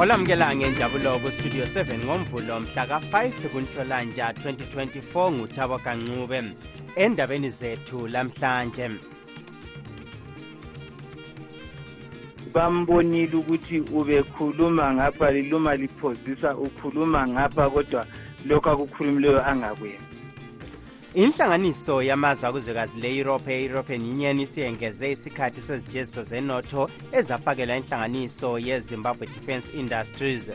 olamukela ngenjabulo kustudio 7 ngomvulo mhla ka-5 kunhlolanja 2024 nguthabo kancube endabeni zethu lamhlanje. Bambonile ukuthi ubekhuluma ngapha liluma liphozisa ukhuluma ngapha kodwa lokhu akukhulumileyo angakwenzi. Inhlanganiso yamazwe akuzwekazi le-europe e-european union isiyengeze isikhathi sezijeziso zenotho ezafakelwa inhlanganiso yezimbabwe defence industries.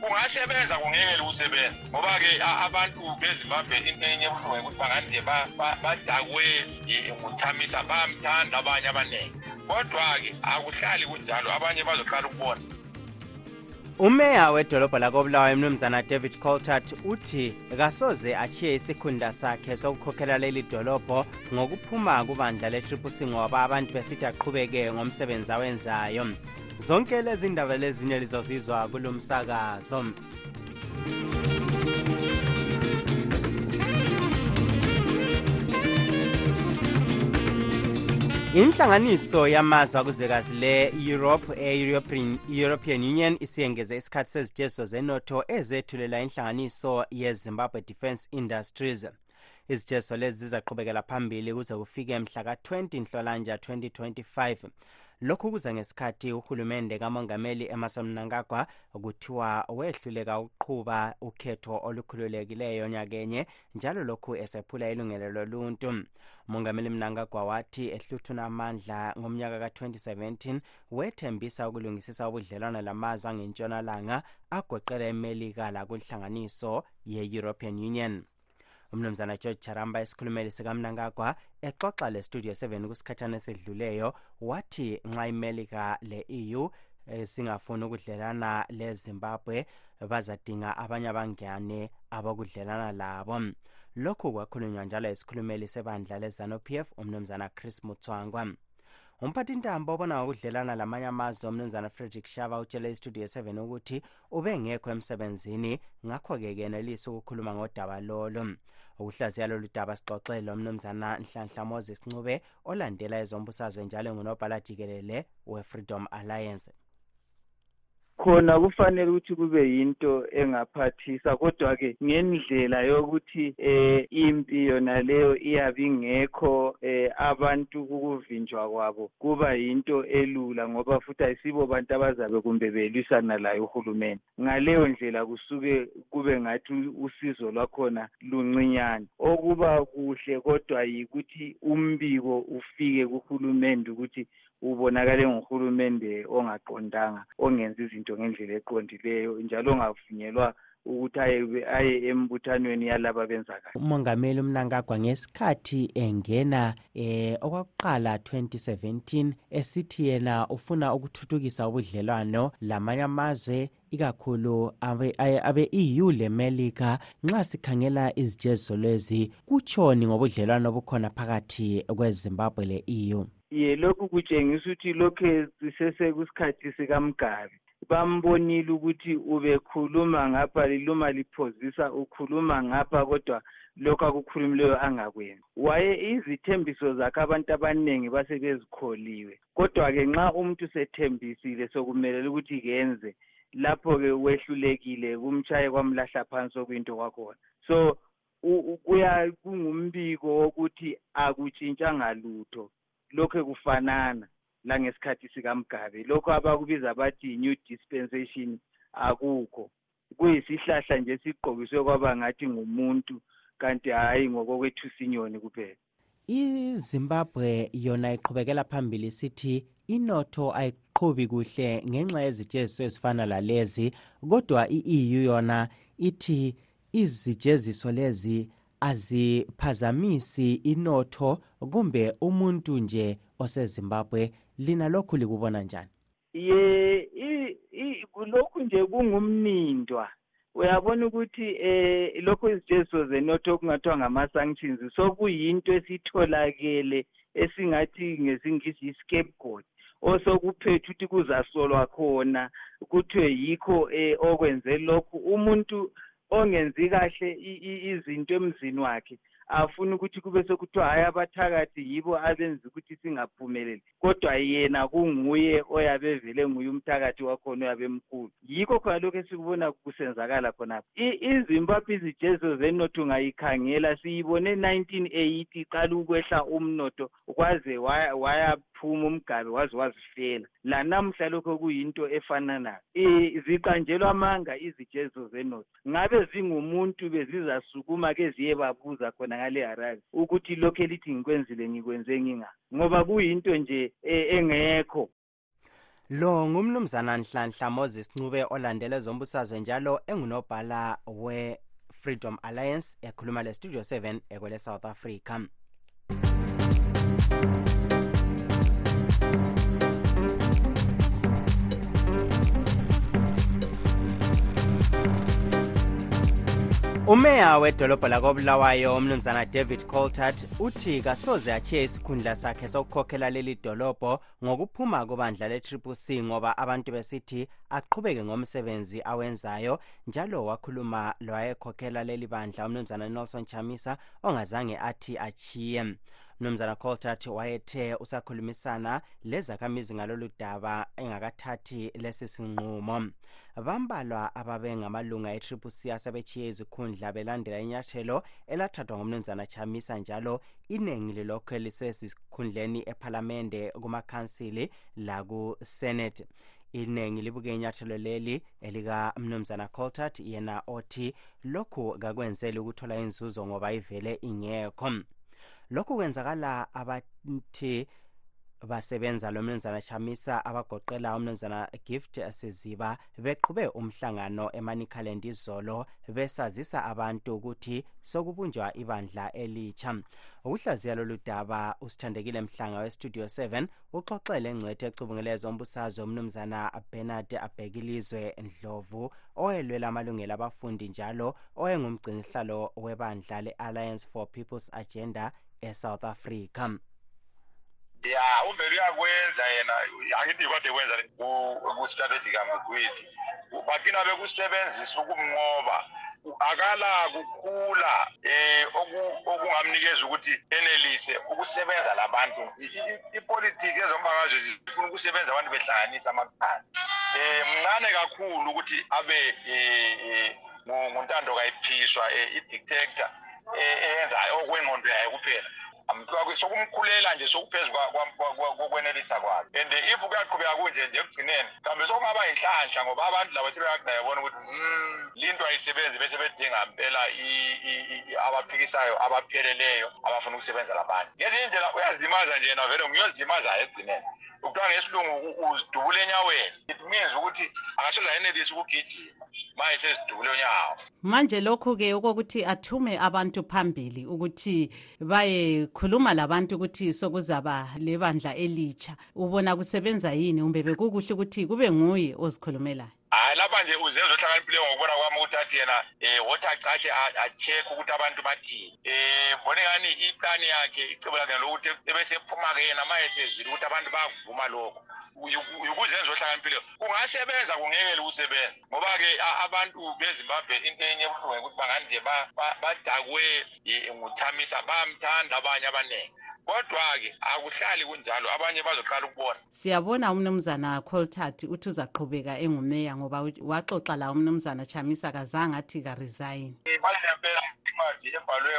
Kungasebenza kungekele ukusebenza ngoba-ke abantu bezimbabwe into enye ebuhlungu ukuthi bangande badakwe nguthamisa bayamthanda abanye abaningi kodwa-ke akuhlali kunjalo abanye bazoqala ukubona umeya wedolobho lakobulawayo mnumzana david coltart uthi kasoze achiye isikhunda sakhe sokukhokhela leli dolobho ngokuphuma kubandla le-triple ngoba abantu besithi aqhubeke ngomsebenzi awenzayo. Zonke lezi ndaba lezinye lizozizwa kulo inhlanganiso yamazwe akuzwekazi le-europe e-european union isiyengeze isikhathi sezijeziso zenotho ezethulela inhlanganiso yezimbabwe defence industries. Izijeziso lezi zizaqhubekela phambili kuze kufike mhla ka-20 nhlolanja 2025 lokhu kuza ngesikhathi uhulumende kamongameli emerson mnangagwa kuthiwa wehluleka ukuqhuba ukhetho olukhululekileyo nyakenye njalo lokhu esephula ilungelo loluntu. Umongameli mnangagwa wathi ehluthuna amandla ngomnyaka ka-2017 wethembisa ukulungisisa ubudlelwano lamazwe angentshonalanga agoqela emelika lakunhlanganiso ye-european union. Umnumzana george charamba esikhulumeli sikamnangagwa exoxa le-studio 7 kusikhathana esedluleyo. Wathi nxa imelika le-eu singafuni ukudlelana lezimbabwe bazadinga abanye abangane abokudlelana labo. Lokhu kwakhulunywa njalo esikhulumeli sebandla lezanup f umnumzana chris mutswangwa umphathintambo obona ngokudlelana lamanye amazwe umnumzana frederick shava utshele istudio 7 ukuthi ubengekho emsebenzini. Ngakho-ke kenelisa ukukhuluma ngodaba lolo ukuhlaziya lolu daba sixoxele umnumzana nhlanhla moses ncube olandela ezombusazwe njalo ngunobhala jikelele we-freedom alliance. Khona kufanele ukuthi kube yinto engaphathisa kodwa-ke ngendlela yokuthi eh impi yona leyo iyabe ingekho eh abantu ukuvinjwa kwabo kuba yinto elula ngoba futhi ayisibo bantu abazabe kumbe belwisana layo uhulumende ngaleyo ndlela kusuke kube ngathi usizo lwakhona luncinyane. Okuba kuhle kodwa yikuthi umbiko ufike kuhulumende ukuthi ubonakale nguhulumende ongaqondanga ongenzi izinto ngendlela eqondileyo njalo ongavunyelwa ukuthi aye aye embuthanweni yalaba benza kahle umongameli umnangagwa ngesikhathi engena eh okwakuqala 2017 esithi yena ufuna ukuthuthukisa ubudlelwano lamanye amazwe ikakhulu abe-eu lemelika. Nxa sikhangela izijeziso lezi kutshoni ngobudlelwano obukhona phakathi kwezimbabwe le-eu ye lokhu kutshengisa ukuthi lokhu sisesekusikhathi sikamgabi bambonile ukuthi ubekhuluma ngapha liluma liphozisa ukhuluma ngapha kodwa lokhu akukhulumileyo angakwenzi. Waye izithembiso zakhe abantu abaningi basebezikholiwe. Kodwa-ke nxa umuntu sethembisile sokumelele ukuthi kenze lapho-ke wehlulekile kumtshaye kwamlahla phansi okuyinto kwakhona. So kuya kungumbiko wokuthi akutshintshanga lutho. Lokhu kufanana langesikhathi sikamgabe. Lokho abakubiza bathi new dispensation akukho. Kuyisihlahla nje sigqokiswe kwaba ngathi ngumuntu kanti hhayi ngokokwethusa inyoni kuphela. Izimbabwe yona iqhubekela phambili sithi inotho ayiqhubi kuhle ngenxa yezijeziso ezifana lalezi kodwa i-eu yona ithi izijeziso lezi aziphazamisi inotho kumbe umuntu nje osezimbabwe. Lina lokhu likubona njani? Ye lokhu nje kungumnindwa. Uyabona ukuthi eh lokho izijeziso zenotho okungathiwa ngama-sanctions sokuyinto esitholakele esingathi ngesingisi yi-scapegoat osokuphethe ukuthi kuzasolwa khona kuthiwe yikho um okwenze lokhu. Umuntu ongenzi kahle izinto emzini wakhe afuna ukuthi kube sekuthiwa hhayi abathakathi yibo abenza ukuthi singaphumeleli. Kodwa yena kunguye oyabe evele nguye umthakathi wakhona oyabe mkhulu yikho khona lokhu esikubona kusenzakala khonapha izimbabwe izijezo zenotho ungayikhangela siyibone nineteen eighty iqala ukwehla umnotho kwaze wayaphuma umgabe waze wazifela lanamhla lokho kuyinto efana nayo um ziqanjelwa amanga izijezo zenotho ngabe zingumuntu bezizasukuma ke ziye babuza khona ngale Harare ukuthi lokho elithi ngikwenzile ngikwenze nginga? Ngoba kuyinto nje e, engekho. Lo ngumnumzana nhlanhla moses ncube olandele zombusazwe njalo engunobhala we-freedom alliance ekhuluma le-studio 7 ekwele south africa. Umeya wedolobho lakobulawayo umnumzana david coltart uthi kasoze achiye isikhundla sakhe sokukhokhela leli dolobho ngokuphuma kubandla le-triple c ngoba abantu besithi aqhubeke ngomsebenzi awenzayo njalo wakhuluma lwayekhokhela leli bandla umnumzana nelson chamisa ongazange athi achiye mnumzana coltart wayethe usakhulumisana lezakhamizi ngalolu daba engakathathi lesi sinqumo. Bambalwa ababe ngamalunga e-triple c asebechiye izikhundla belandela inyathelo elathathwa ngumnumzana chamisa njalo iningi lilokhu lisesikhundleni ephalamende kumakhansili lakusenate iningi libuke inyathelo leli elikamnumzana coltart yena othi lokhu kakwenzeli ukuthola inzuzo ngoba ivele ingekho lokhu kwenzakala abathi basebenza lo mnumzana chamisa abagoqela umnumzana gift siziba beqhube umhlangano emanikhaland izolo besazisa abantu ukuthi sokubunjwa ibandla elitsha. Ukuhlaziya lolu daba usithandekile mhlanga westudio 7 uxoxele engcwethe ecubungelezo umbusazwe umnumzana bernard abhekilizwe ndlovu owelwela amalungelo abafundi njalo owengumgcinisihlalo webandla le-alliance for people's agenda esouth africa. Ya uvele uyakwenza yena angithi kade kwenza ku-strategic ambiguity bagcina bekusebenzisa ukumnqoba. Akala kukhula eh okungamnikeza ukuthi enelise ukusebenza labantu ipolitiki ezombangazwe zifuna ukusebenza abantu behlanganisa amakhanda eh mncane kakhulu ukuthi abe eh nguntando kayiphiswa i-dictator eyenza okwengqondo yayo kuphela. Sokumkhulela nje sokuphezu kokwenelisa kwakhe. And if kuyaqhubeka kunje nje ekugcineni mhlawumbe sokungaba yinhlanhla ngoba abantu labo sebeyabona ukuthi um linto ayisebenzi bese bedinga mpela abaphikisayo abapheleleyo abafuna ukusebenza labantu ngezinye indlela uyazilimaza nje yena vele ngiyozilimazayo ekugcineni ukuthiwa ngesilungu uzidubule enyaweni it means ukuthi akasoze ayenelise ukugijima ma esezidubule unyawo. Manje lokhu-ke okokuthi athume abantu phambili ukuthi bayekhuluma labantu ukuthi sokuzaba lebandla elitsha. Ubona kusebenza yini umbe bekukuhle ukuthi kube nguye ozikhulumelayo? Hayi lapha nje uzenza ohlakaniphile ngokubona kwami ukuthi athi yena um wothi acashe a-check ukuthi abantu bathini. Um mbone ngani iplani yakhe icebo lakhe lokuthi ebesephuma-ke yena ma esezile ukuthi abantu bayakuvuma lokho. Ukuzenza ohlakaniphileyo kungasebenza kungekele ukusebenza. Ngoba-ke abantu bezimbabwe into enye ebuhlungu ukuthi bangani nje badakwe nguthamisa bayamthanda abanye abaningi kodwa-ke akuhlali kunjalo. Abanye bazoqala ukubona. Siyabona umnumzana coltart uthi uzaqhubeka engumeya ngoba waxoxa la umnumzana chamisa kazange athi karesign. Balempela incwadi ebhalwe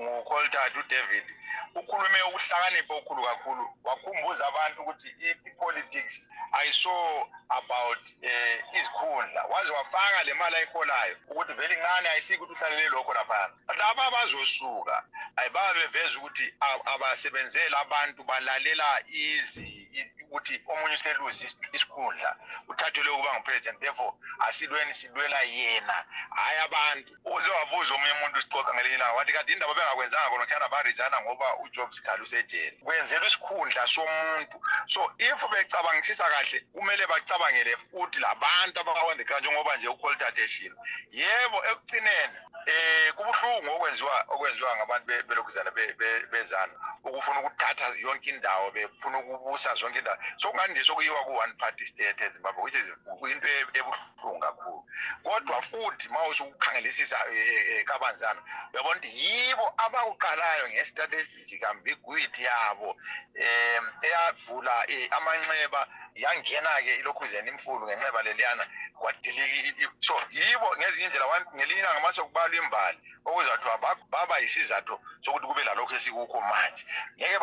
ngucoltart udavid ukhulume ukuhlakanipha okukhulu kakhulu. Wakhumbuza abantu ukuthi i-politics ayiso about um izikhundla. Waze wafaka le mali ayiholayo ukuthi vele incane ayisiki ukuthi uhlalele lokho laphana laba abazosuka ayi baba beveza ukuthi abasebenzeli abantu balalela izi ukuthi omunye useluze isikhundla uthathelwe ukuba ngupresident. Therefore asilweni silwela yena. Hhayi abantu. Uzewabuza omunye umuntu sicoca ngelinye ilanga wathi kanti indaba bengakwenzanga khona khuyana barizana ngoba ujob sikhali usejele. Kwenzelwa isikhundla somuntu. So if becabangisisa kahle kumele bacabangele futhi labantu the ground njengoba nje ukoltate eshilo yebo ekugcineni eh kubuhlungu okwenziwa okwenziwa ngabantu belokhuzana bezana ukufuna ukuthatha yonke indawo befuna ukubusa zonke indawo. Sokungani nje sokuyiwa ku-one party state ezimbabwe which is into e-, ebuhlungu kakhulu. Kodwa futhi ma usukukhangelisisa e-, e-, kabanzana uyabona ukuthi yibo abakuqalayo ngestrategic ambiguity yabo um eyavula amanxeba yangena-ke ilokhuzeni imfulu ngenxeba leliyana kwadiliki so yibo ngezinye indlela ngelinye ilanga mase kubalwa imbali okuzathiwa baba yisizathu sokuthi kube lalokhu esikukho manje. Ngeke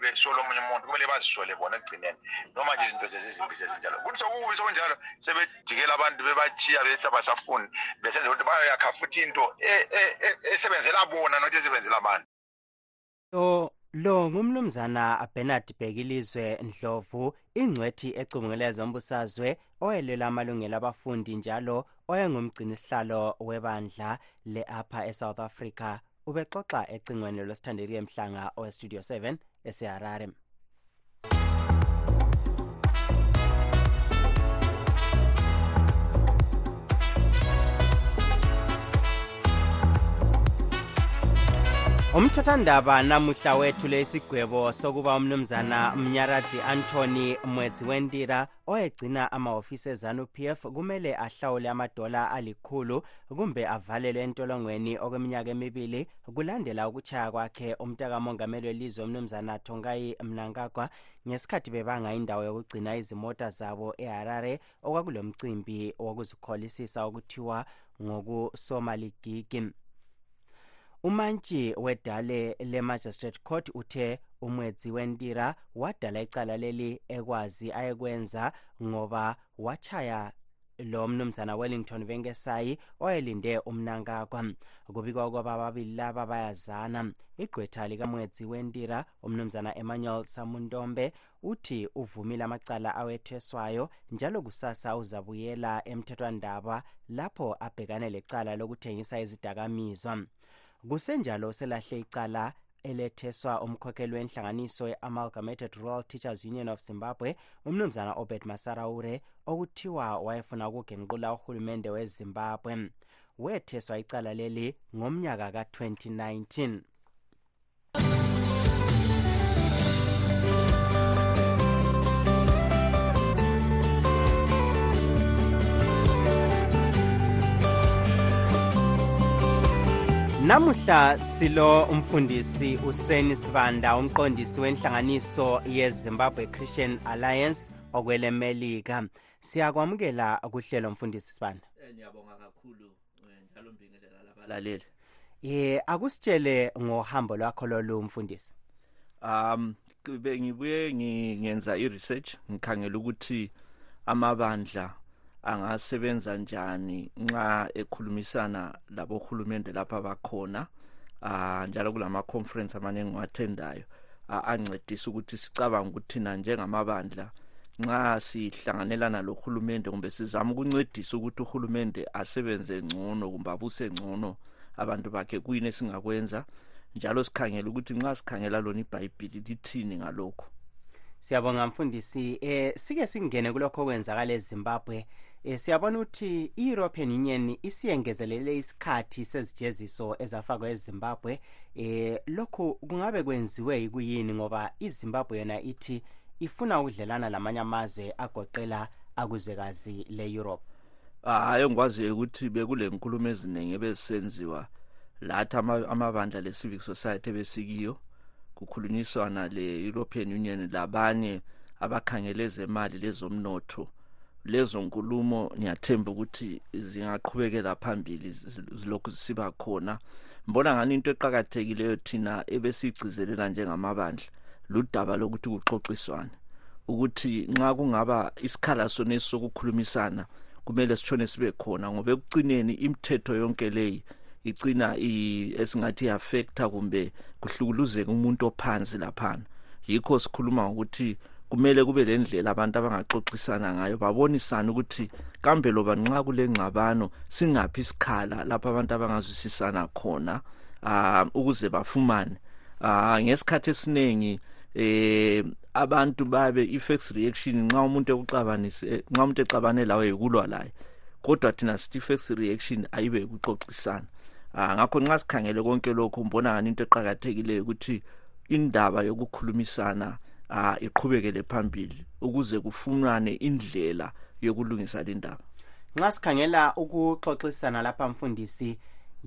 besole omunye umuntu kumele bazisole bona ekugcineni noma nje izinto zezizimbi sezinjalo. Kuthi sokubi sokunjalo sebejikela abantu bebachiya bethi abasafuni besenza ukuthi bayoyakha futhi into e, e, e, esebenzela bona nokuthi esebenzela abantu. So lo ngumnumzana Bernard Bekilizwe Ndlovu ingcwethi ecubungule zombusazwe oyelela amalungelo abafundi njalo oyengumgcini sihlalo webandla le-upper eSouth Africa. Ubexoxa ecingweni lwesithandeli emhlanga owestudio 7 eseharare. Umthathandaba namuhla wethu lesigwebo sokuba umnumzana mnyaradzi anthony mwedzi wendira oyegcina amahofisi ezanup f kumele ahlawule amadola alikhulu kumbe avalelwe entolongweni okweminyaka emibili kulandela ukutshaya kwakhe umntakamongameli welizwe umnumzana tongayi mnangagwa ngesikhathi bebanga indawo yokugcina izimota zabo eharare okwakulomcimbi wokuzikholisisa okuthiwa ngokusomaligigi umantshi wedale le-magistrate court uthe umwedzi wentira wadala icala leli ekwazi ayekwenza ngoba wachaya lo mnumzana wellington venkesayi oyelinde umnankakwa kubikwa kwaba ababili laba bayazana. Igqwetha likamwedzi wentira umnumzana emmanuel samuntombe uthi uvumile amacala awetheswayo njalo kusasa uzabuyela emthethwandaba lapho abhekane lecala lokuthengisa izidakamizwa kusenjalo selahle icala eletheswa umkhokheli wenhlanganiso ye-amalgamated rural teachers union of zimbabwe umnumzana obert masaraure okuthiwa wayefuna ukugenqula uhulumende wezimbabwe. Wetheswa icala leli ngomnyaka ka-2019 namuhla silo umfundisi useni sibanda umqondisi wenhlanganiso yezimbabwe christian alliance okwelemelika siyakwamukela kuhlelo mfundisi sibanda. Eh, ngiyabonga kakhulu eh, njalo mbingelela labalaleli. Ye akusitshele ngohambo lwakho lolu mfundisi. Um bengibuye ngenza i-research ngikhangela ukuthi amabandla angasebenza njani nxa ekhulumisana labohulumende lapha bakhona uh, njalo kulama conference amaningi ngiwathendayo uh, ancedisa ukuthi sicabanga ukuthi thina njengamabandla nxa sihlanganelana lohulumende kumbe sizama ukuncedisa ukuthi uhulumende asebenze ngcono kumbe abuse ngcono abantu bakhe kuyini esingakwenza? Njalo sikhangela ukuthi nxa sikhangela lona ibhayibhili lithini ngalokho siyabonga mfundisi. Eh sike singene kulokho okwenzakala ezimbabwe eh siyabona ukuthi i-european union isiyengezelele isikhathi sezijeziso ezafakwa ezimbabwe. Eh lokhu kungabe kwenziwe yikuyini? Ngoba izimbabwe yona ithi ifuna ukudlelana lamanye amazwe agoqela akuzwekazi le-europe. Hayi engikwaziyo ukuthi bekule nkulumo eziningi ebezisenziwa lathi amabandla le-civic society ebesikiyo kukhulunyiswana le-european union labanye abakhangele ezemali lezomnotho. Lezo nkulumo ngiyathemba ukuthi zingaqhubekela phambili zilokhu zisiba khona. Mbona ngani into eqakathekileyo thina ebesigcizelela njengamabandla? Ludaba lokuthi kuxoxiswane. Ukuthi nxa kungaba isikhala sonesi sokukhulumisana kumele sitshone sibe khona ngoba ekucineni imithetho yonke leyi igcina esingathi iafecta kumbe kuhlukuluzeka umuntu ophansi laphana. Yikho sikhuluma ngokuthi kumele kube le ndlela abantu abangaxoxisana ngayo babonisane ukuthi kambe loba nxa kule ngxabano singaphi isikhala lapho abantu abangazwisisana khona um ukuze bafumane. Um ngesikhathi esiningi eh abantu babe i-facts reaction nxa umuntu ekuxabanise nxa umuntu exabane lawe yikulwa laye kodwa thina sithi i-facts reaction ayibe ukuxoxisana. Ah ngakho nxa sikhangele konke lokhu mbona ngani into eqhakathekileyo ukuthi indaba yokukhulumisana ah iqhubekele phambili ukuze kufunwane indlela yokulungisa le ndaba. Nxa sikhangela ukuxoxisana lapha mfundisi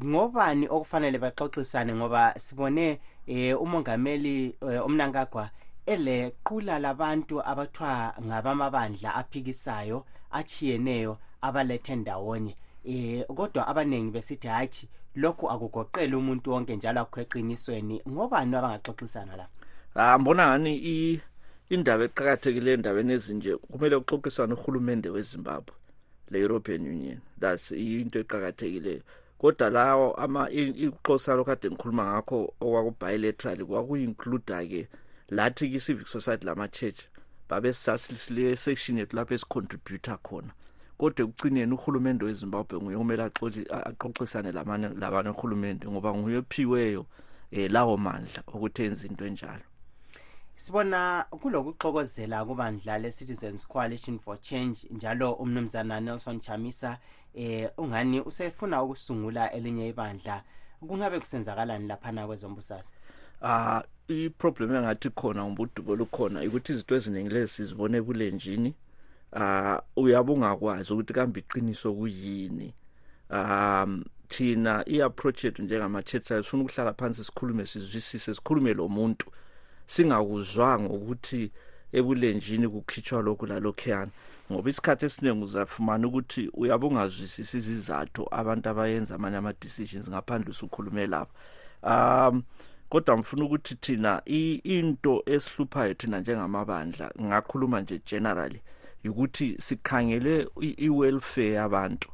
ngobani okufanele baxoxisane? Ngoba sibone eh umongameli eh, umnankagwa elequla labantu abathwa ngabamabandla aphikisayo achiyeneyo abalethe ndawonye. Eh kodwa abanengi besithi hatshi lokhu akugoqeli umuntu wonke njalo akho eqinisweni. Ngobani abangaxoxisana la Ah, hambona ngani indaba eqakathekileyo endaweni ezinje kumele kuxoxisane uhulumende wezimbabwe le-european union. That's into eqakathekileyo kodwa lawo uxosalo kade ngikhuluma ngakho okwakubilateral kwaku-includa-ke lathi-ke i-civic society lama-church babesasile-section yethu lapho esicontributa khona. Kodwa ekucineni uhulumende wezimbabwe nguye kumele axoxisane labanye uhulumende ngoba nguye ophiweyo um lawo mandla ukuthi enze into enjalo. Sibona kulokuxokozela kubandla le-citizens coalition for change njalo umnumzana nelson chamisa eh ungani usefuna ukusungula elinye ibandla? Kungabe kusenzakalani laphana kwezombusazwe ah iproblem engathi khona umbudubo lukhona ukuthi izinto eziningi lezi sizibone bulenjini ah uyabungakwazi ukuthi kambe iqiniso kuyini? Um thina i-approach yethu njengama-church sifuna ukuhlala phansi sikhulume sizwisise sikhulume lo muntu. Singakuzwanga ukuthi ebulenjini kukhitshwa lokhu lalokhuyana ngoba isikhathi esiningi uzafumana ukuthi uyabe ungazwisisi izizathu abantu abayenza amanye ama-decisions ngaphandle usukhulume lapha um kodwa mfuna ukuthi thina into esihluphayo thina njengamabandla ngakhuluma nje generally ukuthi sikhangele i-welfare yabantu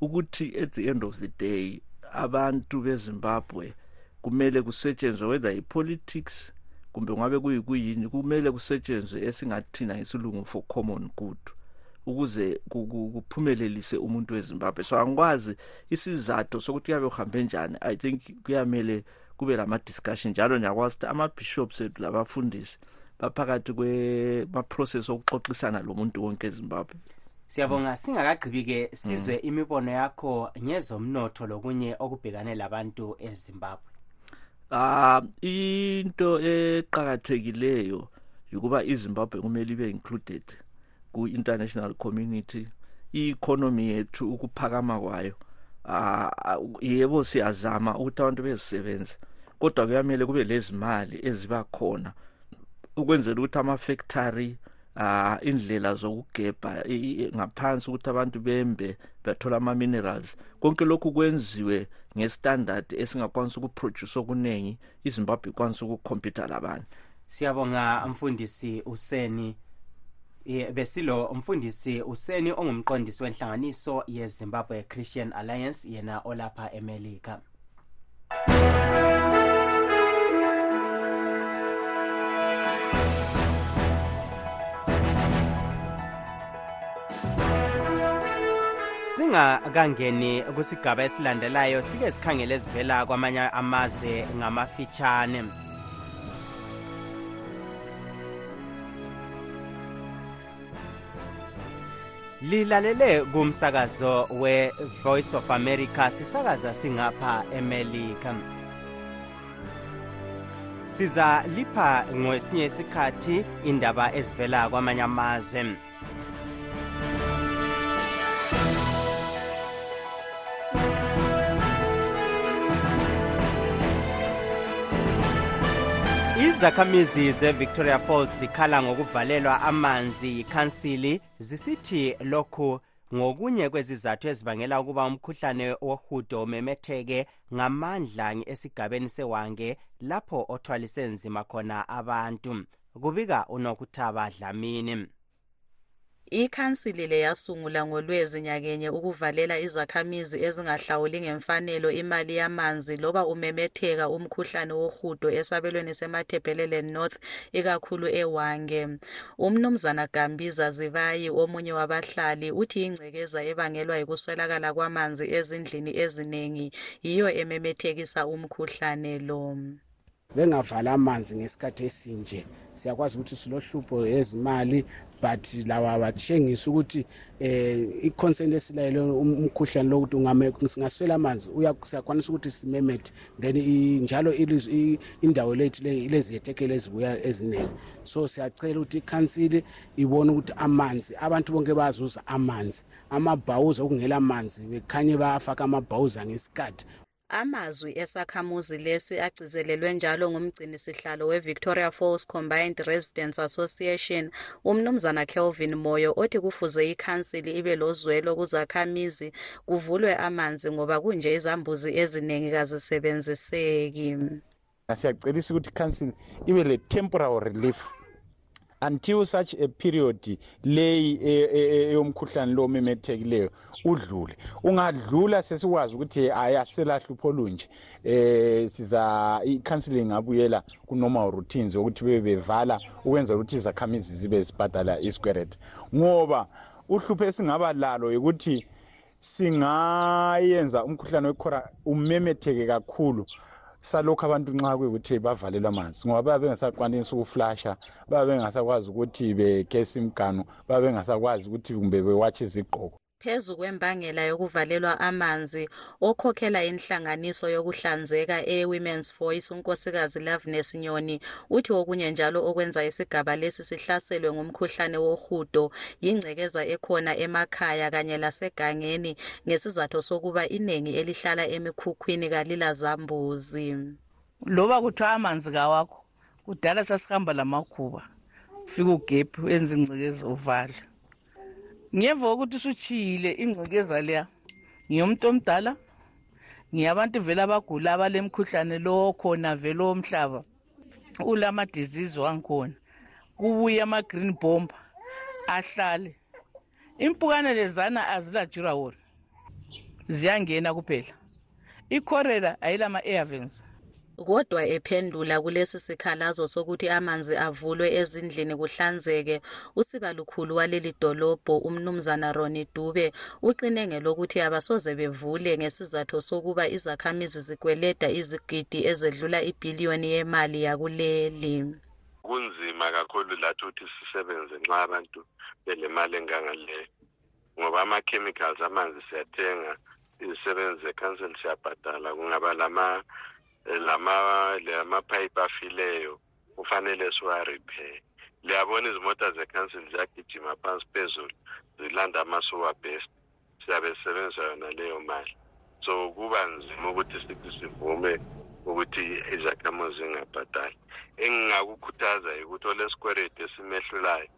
ukuthi at the end of the day abantu bezimbabwe kumele kusetshenzwe whether i-politics kumbe ngabe kuyikuyini kumele kusetshenzwe esingathina ngesilungu for common good ukuze kuphumelelise umuntu wezimbabwe. So angikwazi isizathu sokuthi kuyabe kuhambe njani. I think kuyamele kube lama-discussion njalo ngiyakwazi ukuthi ama-bishops ethu labafundisi baphakathi kwema-process okuxoxisana lo muntu wonke ezimbabwe. Siyabonga. Singakagqibi-ke sizwe imibono yakho ngezomnotho lokunye okubhekane labantu ezimbabwe ah into eqhakathekileyo ukuba iZimbabwe kumele ibe included ku-international community i-economy yethu ukuphakama kwayo. Ah yebo siyazama ukuthi abantu bezisebenze kodwa kuyamele kube lezimali eziba khona ukwenzela ukuthi ama-factory ah indlela zokugebha ngaphansi ukuthi abantu bembe bathola ama minerals konke lokhu kwenziwe ngestandard esingakwanisa ukuproduce okuningi iZimbabwe ikwanisa ukukhompyutha labanye. Siyabonga mfundisi useni. Besilo umfundisi useni ongumqondisi wenhlanganiso yezimbabwe christian alliance yena olapha emelika. Singakangeni kusigaba esilandelayo sike sikhangele ezivela kwamanye amazwe ngamafitshane. Lilalele kumsakazo we-voice of america sisakaza singapha emelika. Siza lipha ngesinye isikhathi indaba ezivela kwamanye amazwe. Izakhamizi ze-victoria falls zikhala ngokuvalelwa amanzi yikhansili. Zisithi lokhu ngokunye kwezizathu ezibangela ukuba umkhuhlane wohudo umemetheke ngamandla esigabeni sewange lapho othwalise nzima khona abantu. Kubika unokuthaba dlamini. Ikhansili le yasungula ngolwezi nyakenye ukuvalela izakhamizi ezingahlawuli ngemfanelo imali yamanzi loba umemetheka umkhuhlane wohudo esabelweni semathebhelele north ikakhulu ewange umnumzana gambiza zibayi omunye wabahlali uthi ingcekeza ebangelwa yikuswelakala kwamanzi ezindlini eziningi yiyo ememethekisa umkhuhlane lo. Bengavala amanzi ngesikhathi esinje. Siyakwazi ukuthi silohlupho ezimali but lawa batshengisa ukuthi eh i-consent esilayele umkhuhlane lokuthi singaswela amanzi siyakwanisa ukuthi simemethe. Then njalo indawo lethu ileziyethekelo ezibuya eziningi so siyacela ukuthi ikhansili ibone ukuthi amanzi abantu bonke bayazuza amanzi. Amabhawuza okungela manzi bekhanye bayafaka amabhawuza ngesikhathi amazwi esakhamuzi lesi agcizelelwe njalo ngumgcini sihlalo we-victoria falls combined residence association umnumzana kelvin moyo othi kufuze ikhansili ibe lozwelo kuzakhamizi kuvulwe amanzi ngoba kunje izambuzi eziningi kazisebenziseki. Siyacelisa ukuthi ikhansili ibe le-temporary relief. Until such a period leyi eyomkhuhlane lo omemethekileyo udlule. Ungadlula sesikwazi ukuthi hayi aselahlupho olunje eh siza i-counseling ngabuyela ku-normal routines ukuthi bebe bevala ukwenzela ukuthi izakhamizi zibe zibhadala isikwerede ngoba uhlupho esingaba lalo yikuthi singayenza umkhuhlane wekhora umemetheke kakhulu. Salokhu abantu nxa kuyikuthi bavalelwa amanzi ngoba bayabe bengasakwanisi ukuflasha bayabe bengasakwazi ukuthi begesa imiganu bayabe bengasakwazi ukuthi kumbe bewatshe izigqoko phezu kwembangela yokuvalelwa amanzi okhokhela inhlanganiso yokuhlanzeka e-women's voice unkosikazi loveness nyoni uthi okunye njalo okwenza isigaba lesi sihlaselwe ngumkhuhlane wohudo yingcekeza ekhona emakhaya kanye lasegangeni ngesizathu sokuba iningi elihlala emikhukhwini kalilazambuzi loba kuthiwa amanzi kawakho kudala sasihamba lamakhuba ufike ugebhu enza ingcekeza uvale ngiyeva ukuthi usutshiyile ingcekeza leya. Ngiyomuntu omdala. Ngiyabantu vele abagula abalemkhuhlane lo khona vele omhlaba. Ulama-disease wangikhona. Kubuye ama-green bomber ahlale. Impukane lezana azilajurawol ziyangena kuphela. Ikhorela ayilama-airvens kodwa ephendula kulesi sikhalazo sokuthi amanzi avulwe ezindlini kuhlanzeke usibalukhulu waleli dolobho umnumzana roni dube uqine ngelokuthi abasoze bevule ngesizathu sokuba izakhamizi zikweleda izigidi ezedlula ibhiliyoni yemali yakuleli. Kunzima kakhulu lathi ukuthi sisebenze nxa abantu belemali engangaleyo ngoba ama-chemicals amanzi siyathenga izisebenzi zekhanseli siyabhadala kungaba lama lama lamapipe afileyo kufanele siwarepay liyabona izimota zekhansili ziyagijima phansi phezulu zilanda ama-sewer best siyabe sisebenzisa yona leyo mali. So kuba nzima ukuthi sithi sivume ukuthi izakhamuzi zingabhadali. Engingakukhuthaza yikuthi olesikweleti esimehlulayo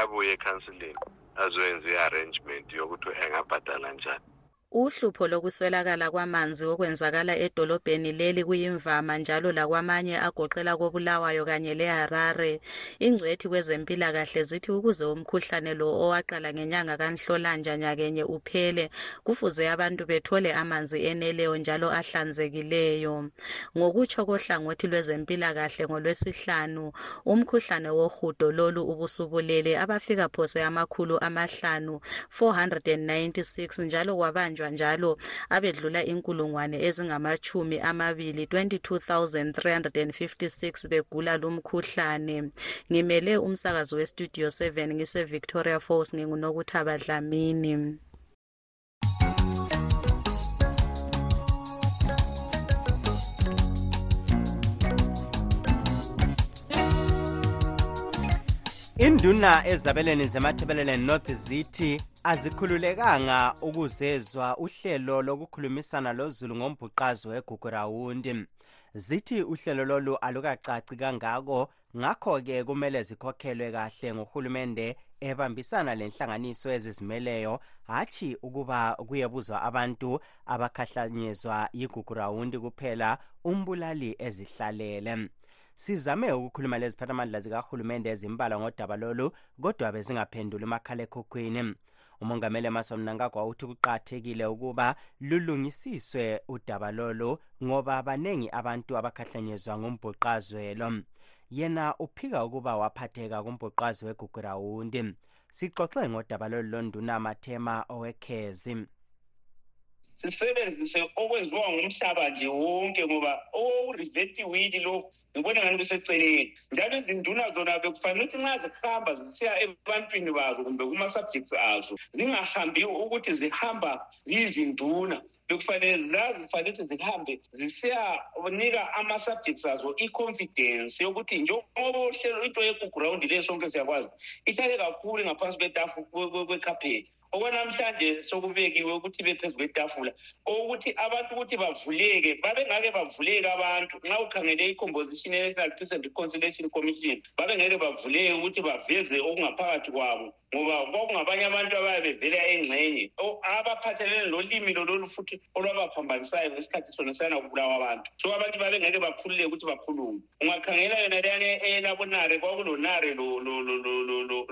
abuye ekhansilini azoyenza i-arrangement yokuthi engabhadala njani. Uhlupho lokuswelakala kwamanzi okwenzakala edolobheni leli kuyimvama njalo lakwamanye agoqela kobulawayo kanye leharare. Ingcwethi kwezempilakahle zithi ukuze umkhuhlane lo owaqala ngenyanga kanhlolanja nyakenye uphele kufuze abantu bethole amanzi eneleyo njalo ahlanzekileyo. Ngokutsho kohlangothi lwezempilakahle ngolwesihlanu umkhuhlane wohudo lolu ubusubulele abafika phose amakhulu amahlanu 496 njalo kwabanjwa kubanjwa njalo abedlula inkulungwane ezingamachumi amabili 22,356 begula lumkhuhlane ngimele umsakazi westudio 7 ngise-victoria falls ngingunokuthaba dlamini. Induna ezabelweni zemathebelele north zithi azikhululekanga ukuzezwa uhlelo lokukhulumisana lozulu ngombhuqazo wegugurawundi zithi uhlelo lolu alukacaci kangako ngakho-ke kumele zikhokhelwe kahle nguhulumende ebambisana lenhlanganiso ezizimeleyo hatshi ukuba kuyebuzwa abantu abakhahlanyezwa yigugurawundi kuphela umbulali ezihlalele sizame ukukhuluma leziphathamandla zikahulumende ezimbalwa ngodaba lolu kodwa bezingaphenduli umakhalekhukhwini. Umongameli emerson mnangagwa uthi kuqakathekile ukuba lulungisiswe udaba lolu ngoba baningi abantu abakhahlanyezwa ngumbhuqazwelo yena uphika ukuba waphatheka kumbhuqazwe wegugurawundi sixoxe ngodaba lolu londuna mathema owekhezi. Sisebenzise okwenziwa ngumhlaba nje wonke ngoba okuriveti wili lo ngibona ngani kuseceleni njalo izinduna zona bekufanele ukuthi nxa zihamba zisiya ebantwini bazo kumbe kuma-subjects azo zingahambi ukuthi zihamba ziyizinduna bekufanele zazifanele ukuthi zihambe zisiyanika ama-subjects azo i-confidence yokuthi njengoba uhlelo into yekugurawundi le sonke siyakwazi ihlale kakhulu ngaphansi kwekhapheti okwanamhlanje sokubekiwe ukuthi bephezu kwetafula okuthi abantu ukuthi bavuleke babengake bavuleke abantu. Nxa ukhangele i-composition ye-national peace and reconciliation commission babengeke bavuleke ukuthi baveze okungaphakathi kwabo ngoba kwakungabanye abantu ababe bevela engxenye. Abaphathelene lolimi lololu futhi olwabaphambanisayo ngesikhathi sona sayana kubulawa abantu. So abantu babengeke bakhululeke ukuthi bakhulume. Ungakhangela yona leyane elabonare kwakulonare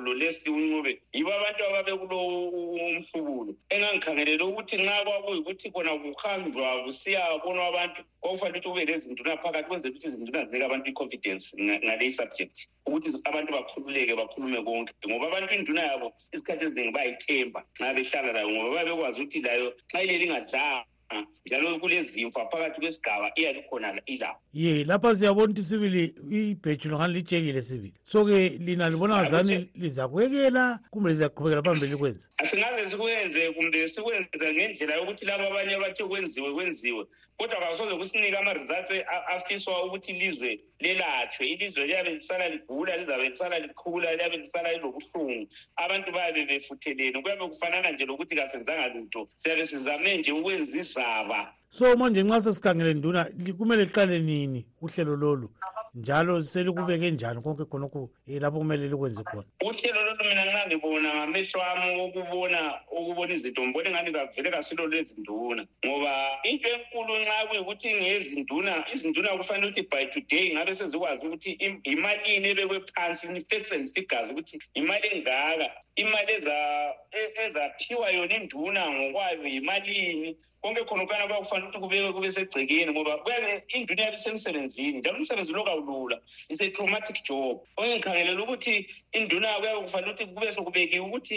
lolesi uncube yibo abantu ababekulo umhlubulo. Engangikhangelele ukuthi nxa kwakuyikuthi khona kuhanjwa kusiyabonwa abantu kwakufanele ukuthi kube lezinduna phakathi kwenzela ukuthi izinduna zinike abantu i-confidence ngaleyi subject ukuthi abantu bakhululeke bakhulume konke. Ngoba abantu induna yabo isikhathi eziningi bayithemba nxa behlala layo ngoba babe bekwazi ukuthi layo xa ileli ingadlanga njalo kulezimfa phakathi kwesigaba iyabe khona ilapho ye lapha siyabona ukuthi sibili ibheju longani litshekile sibili. So-ke lina libona ngazani lizakwekela kumbe lizaqhubekela phambili likwenze? Asingaze sikwenze kumbe sikwenze ngendlela yokuthi laba abanye abathe kwenziwe kwenziwe. Kodwa kasoze kusinika ama-results afiswa ukuthi ilizwe lelatshwe ilizwe liyabe lisala ligula lizabe lisala liqhula liyabe lisala lilobuhlungu. Abantu bayabe befuthelene. Kuyabe kufanana nje lokuthi kasenzanga lutho. Siyabe sizame nje ukwenza izaba so manje nxa sesikhangele nduna kumele liqale nini uhlelo lolu? Njalo selikubeke njani konke khonokho um lapho kumele likwenze khona? Uhlelo lolu mina nxa ngibona ngamehlo ami okubona ukubona izinto ngibona engani kavele kasilo lezinduna ngoba into enkulu nxa kuyikuthi ngezinduna izinduna kufanele ukuthi by today ngabe sezikwazi ukuthi imalini ebekwe phansi ni-facts and figures ukuthi imali engaka imali ezaphiwa yona induna ngokwayo yimalini. Konke khona ukana kuyakufanele ukuthi kubekwe kube segcekeni ngoba kuyabe induna yabe isemsebenzini njalo umsebenzi lo kawulula. Is a traumatic job. Onke ngikhangelela ukuthi induna kuyabe kufanele ukuthi kube sokubekiwe ukuthi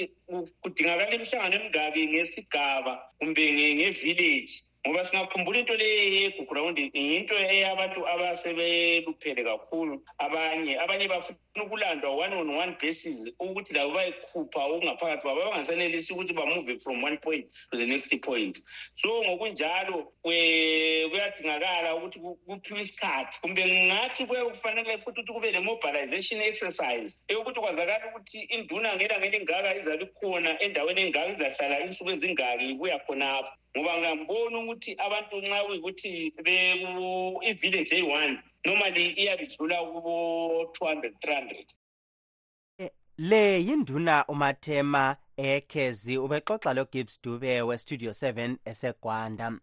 kudingakala imihlangano emingaki ngesigaba kumbe nge-village ngoba singakhumbula into leyi yegugurawundi yinto eyabantu abasebeluphele kakhulu. Abanye abanye bafuna ukulandwa one on one basis ukuthi labo bayikhupha okungaphakathi kwabo bangasanelisi ukuthi bamove from one point to the next point. So ngokunjalo kuyadingakala ukuthi kuphiwe isikhathi. Kumbe ngathi kufanele futhi ukuthi kube le-mobilization exercise eyokuthi kwazakala ukuthi induna ngelanga elingaka izabe ikhona endaweni engaka izahlala insuku ezingaki kuya khonapho ngoba ngambona ukuthi abantu nxa kuyikuthi i-village eyi-one normally iyabe idlula kubo-two hundred three hundred. Le yinduna umathema ekhezi ubexoxa logibbs dube westudio 7 esegwanda.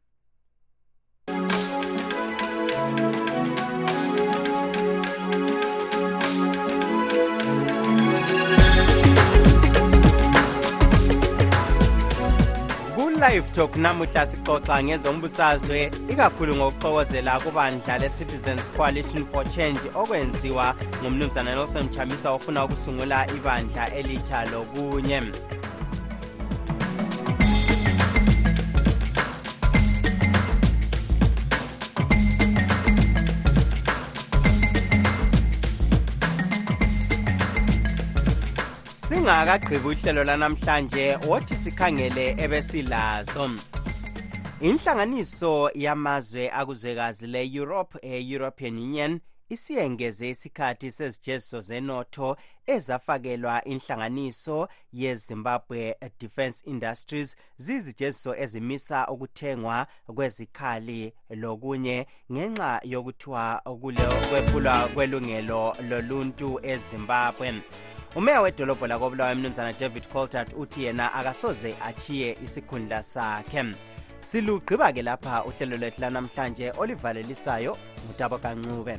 Live talk namuhla sixoxa ngezombusazwe ikakhulu ngokuxokozela kubandla le-citizens coalition for change okwenziwa ngumnumzana nelson chamisa ofuna ukusungula ibandla elitsha lokunye singakagqibi uhlelo lanamhlanje wothi sikhangele ebesilazo. Inhlanganiso yamazwe akuzwekazi le-europe e-european union isiyengeze isikhathi sezijeziso zenotho ezafakelwa inhlanganiso yezimbabwe defence industries ziyizijeziso ezimisa ukuthengwa kwezikhali lokunye ngenxa yokuthiwa kwephulwa kwelungelo loluntu ezimbabwe. Umeya wedolobho lakobulawa emnumzana david coltart uthi yena akasoze achiye isikhundla sakhe. Silugqiba-ke lapha uhlelo lwethu lanamhlanje olivalelisayo ngutabo kancube